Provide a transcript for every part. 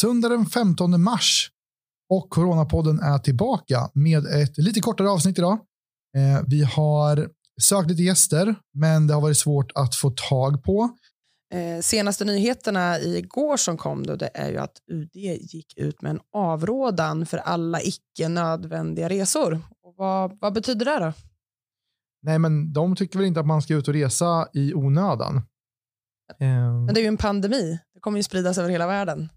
söndag den 15 mars och Coronapodden är tillbaka med ett lite kortare avsnitt idag. Eh, vi har sökt lite gäster, men det har varit svårt att få tag på. Eh, senaste nyheterna igår som kom då, det är ju att UD gick ut med en avrådan för alla icke nödvändiga resor. Och vad, vad betyder det då? Nej, men de tycker väl inte att man ska ut och resa i onödan. Men det är ju en pandemi. Det kommer ju spridas över hela världen.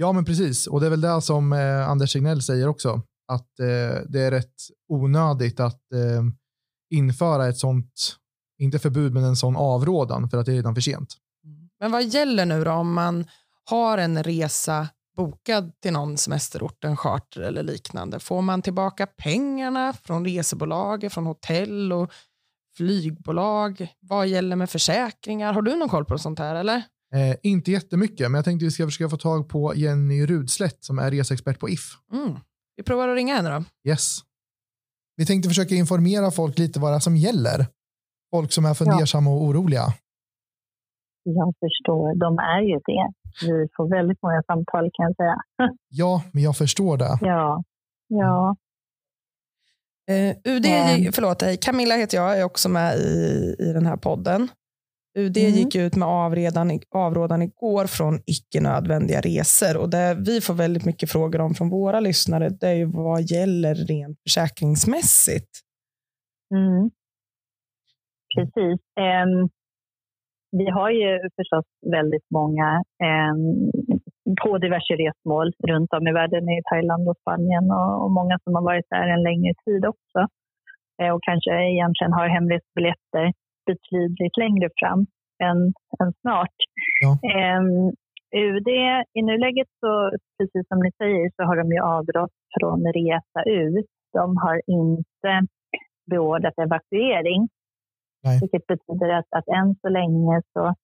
Ja, men precis. Och det är väl det som eh, Anders Signell säger också. Att eh, det är rätt onödigt att eh, införa ett sånt, inte förbud, men en sån avrådan för att det är redan för sent. Men vad gäller nu då om man har en resa bokad till någon semesterort, en charter eller liknande? Får man tillbaka pengarna från resebolag, från hotell och flygbolag? Vad gäller med försäkringar? Har du någon koll på sånt här eller? Eh, inte jättemycket, men jag tänkte vi ska försöka få tag på Jenny Rudslätt som är reseexpert på If. Mm. Vi provar att ringa henne då. Yes. Vi tänkte försöka informera folk lite vad det är som gäller. Folk som är fundersamma ja. och oroliga. Jag förstår, de är ju det. Vi får väldigt många samtal kan jag säga. ja, men jag förstår det. Ja, ja. Uh, UD, mm. förlåt, Camilla heter jag, jag är också med i, i den här podden. UD mm. gick ut med avredan, avrådan igår från icke nödvändiga resor. Och det vi får väldigt mycket frågor om från våra lyssnare det är ju vad gäller rent försäkringsmässigt. Mm. Precis. Um, vi har ju förstås väldigt många um, på diverse resmål runt om i världen, i Thailand och Spanien och, och många som har varit där en längre tid också. Uh, och kanske egentligen har hemresbiljetter betydligt längre fram än, än snart. Ja. Um, UD, i nuläget så, precis som ni säger, så har de ju avrått från resa ut. De har inte beordrat evakuering. Nej. Vilket betyder att, att än så länge så,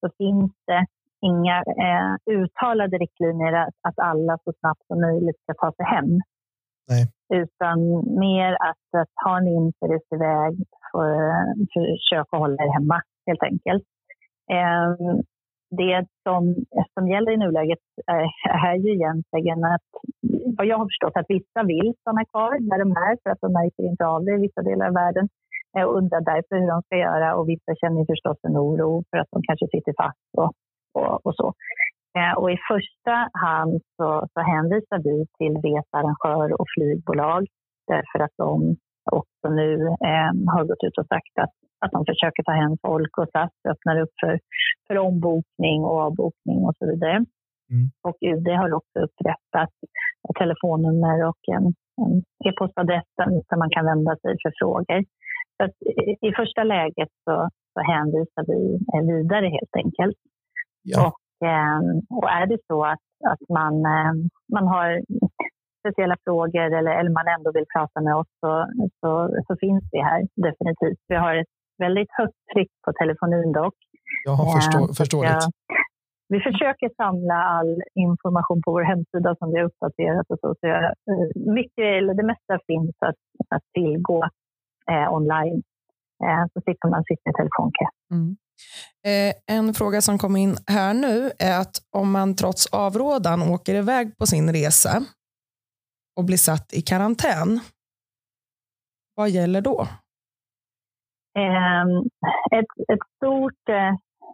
så finns det inga eh, uttalade riktlinjer att, att alla så snabbt som möjligt ska ta sig hem. Nej. Utan mer att, att har ni inte rest iväg, försöka försök att hålla er hemma helt enkelt. Ehm, det som, som gäller i nuläget är, ju egentligen att, vad jag har förstått, att vissa vill stanna kvar där de är för att de märker inte av det i vissa delar av världen eh, och undrar därför hur de ska göra och vissa känner förstås en oro för att de kanske sitter fast och, och, och så. Eh, och I första hand så, så hänvisar vi till researrangör och flygbolag därför att de också nu eh, har gått ut och sagt att, att de försöker ta hem folk och SAS öppnar upp för, för ombokning och avbokning och så vidare. Mm. Och UD har också upprättat ett telefonnummer och en, en e-postadress där man kan vända sig för frågor. Så i, i, första läget så, så hänvisar vi eh, vidare helt enkelt. Ja. Och Ehm, och är det så att, att man, ehm, man har speciella frågor eller, eller man ändå vill prata med oss så, så, så finns vi här definitivt. Vi har ett väldigt högt tryck på telefonin dock. Jag förstå, ehm, förståeligt. Vi försöker samla all information på vår hemsida som vi har uppdaterat och så. så jag, eh, mycket, eller det mesta finns att, att tillgå eh, online. Eh, så slipper man sitta i telefonkö. Mm. Eh, en fråga som kom in här nu är att om man trots avrådan åker iväg på sin resa och blir satt i karantän, vad gäller då? Ehm, ett, ett stort, eh,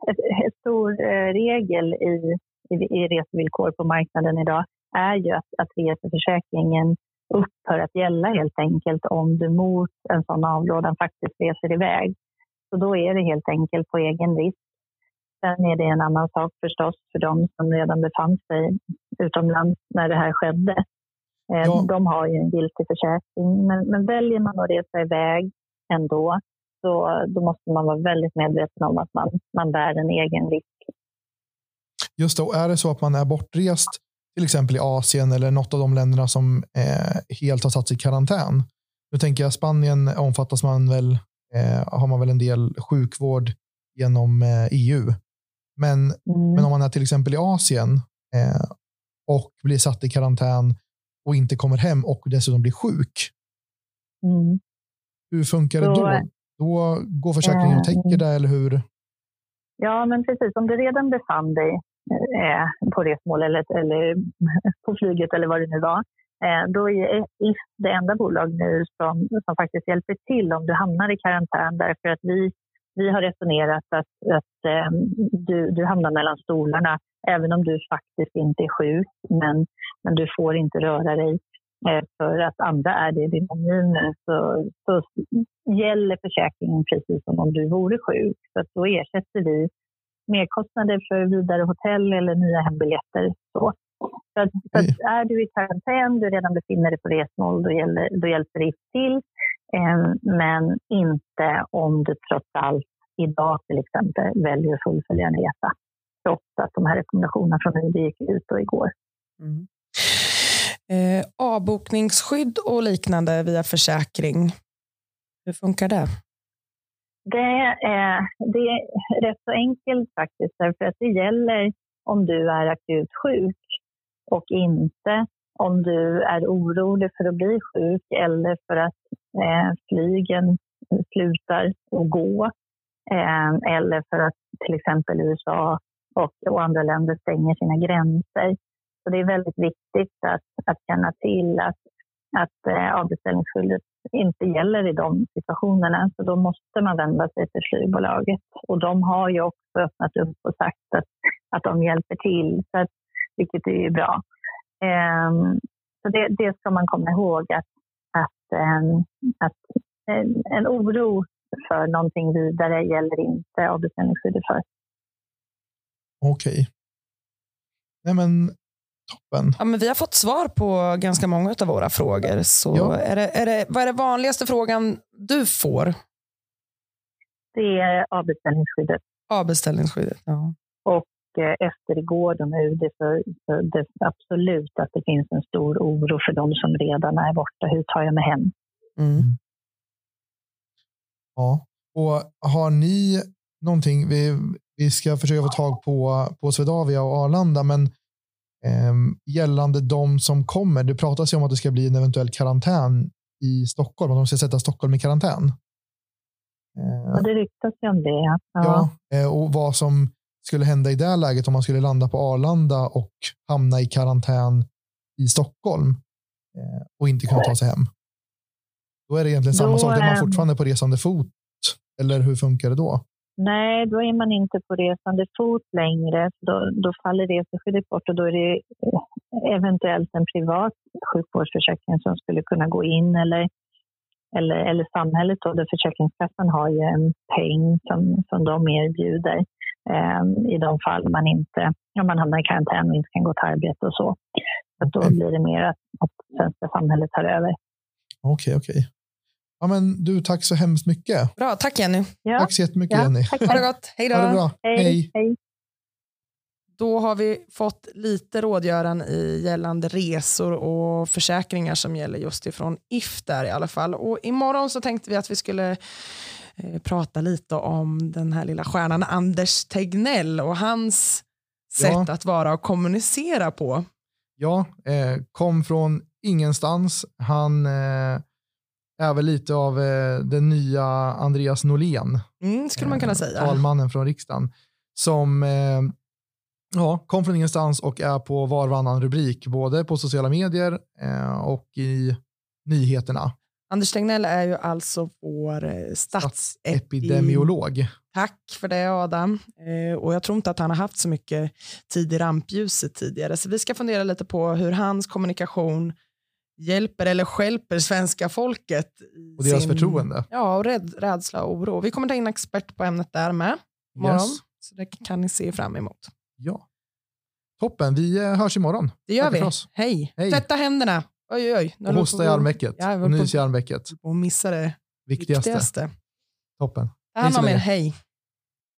ett, ett stor eh, regel i, i, i resevillkor på marknaden idag är ju att, att reseförsäkringen upphör att gälla helt enkelt om du mot en sån avrådan faktiskt reser iväg. Så då är det helt enkelt på egen risk. Sen är det en annan sak förstås för de som redan befann sig utomlands när det här skedde. Eh, ja. De har ju en giltig försäkring, men, men väljer man att resa iväg ändå så då måste man vara väldigt medveten om att man, man bär en egen risk. Just det, och är det så att man är bortrest till exempel i Asien eller något av de länderna som eh, helt har satt i karantän. Nu tänker jag Spanien omfattas man väl, eh, har man väl en del sjukvård genom eh, EU. Men, mm. men om man är till exempel i Asien eh, och blir satt i karantän och inte kommer hem och dessutom blir sjuk. Mm. Hur funkar det då? Då går försäkringen och täcker det, eller hur? Ja, men precis. Om du redan befann dig eh, på resmål eller, eller på flyget eller vad det nu var. Eh, då är IF det enda bolag nu som, som faktiskt hjälper till om du hamnar i karantän därför att vi, vi har resonerat att, att eh, du, du hamnar mellan stolarna även om du faktiskt inte är sjuk men, men du får inte röra dig eh, för att andra är det i din omgivning så, så gäller försäkringen precis som om du vore sjuk. Så då ersätter vi merkostnader för vidare hotell eller nya hembiljetter. Så. Så, att, så att är du i karantän, du redan befinner dig på resmål, då, gäller, då hjälper det till. Eh, men inte om du trots allt idag till exempel väljer att fullfölja en resa. Trots att de här rekommendationerna från UD gick ut och igår. Mm. Eh, avbokningsskydd och liknande via försäkring. Hur funkar det? Det är, det är rätt så enkelt faktiskt, därför att det gäller om du är akut sjuk och inte om du är orolig för att bli sjuk eller för att eh, flygen slutar att gå eh, eller för att till exempel USA och, och, andra länder stänger sina gränser. Så det är väldigt viktigt att, att känna till att, att eh, avbeställningsskyddet inte gäller i de situationerna. Så då måste man vända sig till flygbolaget. Och de har ju också öppnat upp och sagt att, att de hjälper till. Så att vilket är bra. Um, så det, det, ska man komma ihåg att, att, um, att en, en, oro för någonting vidare gäller inte avbeställningsskyddet för. Okej. Okay. Nej men toppen. Ja, men vi har fått svar på ganska många av våra frågor. Så ja. är det, är det, vad är det vanligaste frågan du får? Det är avbeställningsskyddet. Avbeställningsskyddet, ja. Och efter igår de UD så, så det absolut att det finns en stor oro för de som redan är borta. Hur tar jag mig hem? Mm. Ja, och har ni någonting? Vi, vi ska försöka få tag på, på Swedavia och Arlanda, men eh, gällande de som kommer. Det pratas ju om att det ska bli en eventuell karantän i Stockholm, att de ska sätta Stockholm i karantän. Eh, ja, det ryktas ju om det. Ja, ja eh, och vad som skulle hända i det läget om man skulle landa på Arlanda och hamna i karantän i Stockholm eh, och inte kunna ta sig hem. Då är det egentligen samma då, sak. Är man fortfarande på resande fot? Eller hur funkar det då? Nej, då är man inte på resande fot längre. Då, då faller reseskyddet bort och då är det eventuellt en privat sjukvårdsförsäkring som skulle kunna gå in eller, eller, eller samhället. Då, där Försäkringskassan har ju en peng som, som de erbjuder eh, i de fall man inte om man hamnar i karantän och inte kan gå till arbete och så. så då blir det mer att, att svenska samhället tar över. Okej, okay, okej. Okay. Ja, men du, tack så hemskt mycket. Bra, tack Jenny. Ja. Tack så jättemycket ja, Jenny. Ha det gott. Hej då. Ha det bra. Hej. Hej. Då har vi fått lite rådgöran i gällande resor och försäkringar som gäller just ifrån If där i alla fall. Och imorgon så tänkte vi att vi skulle Eh, prata lite om den här lilla stjärnan Anders Tegnell och hans sätt ja. att vara och kommunicera på. Ja, eh, kom från ingenstans. Han eh, är väl lite av eh, den nya Andreas Norlén. Mm, skulle man kunna eh, säga. Talmannen från riksdagen. Som eh, ja, kom från ingenstans och är på var varannan rubrik, både på sociala medier och i nyheterna. Anders Tegnell är ju alltså vår statsepidemiolog. Tack för det Adam. Och jag tror inte att han har haft så mycket tid i rampljuset tidigare. Så vi ska fundera lite på hur hans kommunikation hjälper eller skälper svenska folket. Och deras sin, förtroende. Ja, och rädd, rädsla och oro. Vi kommer ta in expert på ämnet där med imorgon. Yes. Så det kan ni se fram emot. Ja. Toppen, vi eh, hörs imorgon. Det gör Tack vi. Hej. Hej. Tvätta händerna. Oj, oj, oj. Och hosta i armvecket. Ja, och nys i armvecket. Och missa det viktigaste. viktigaste. Toppen. Ta hand om er. Hej.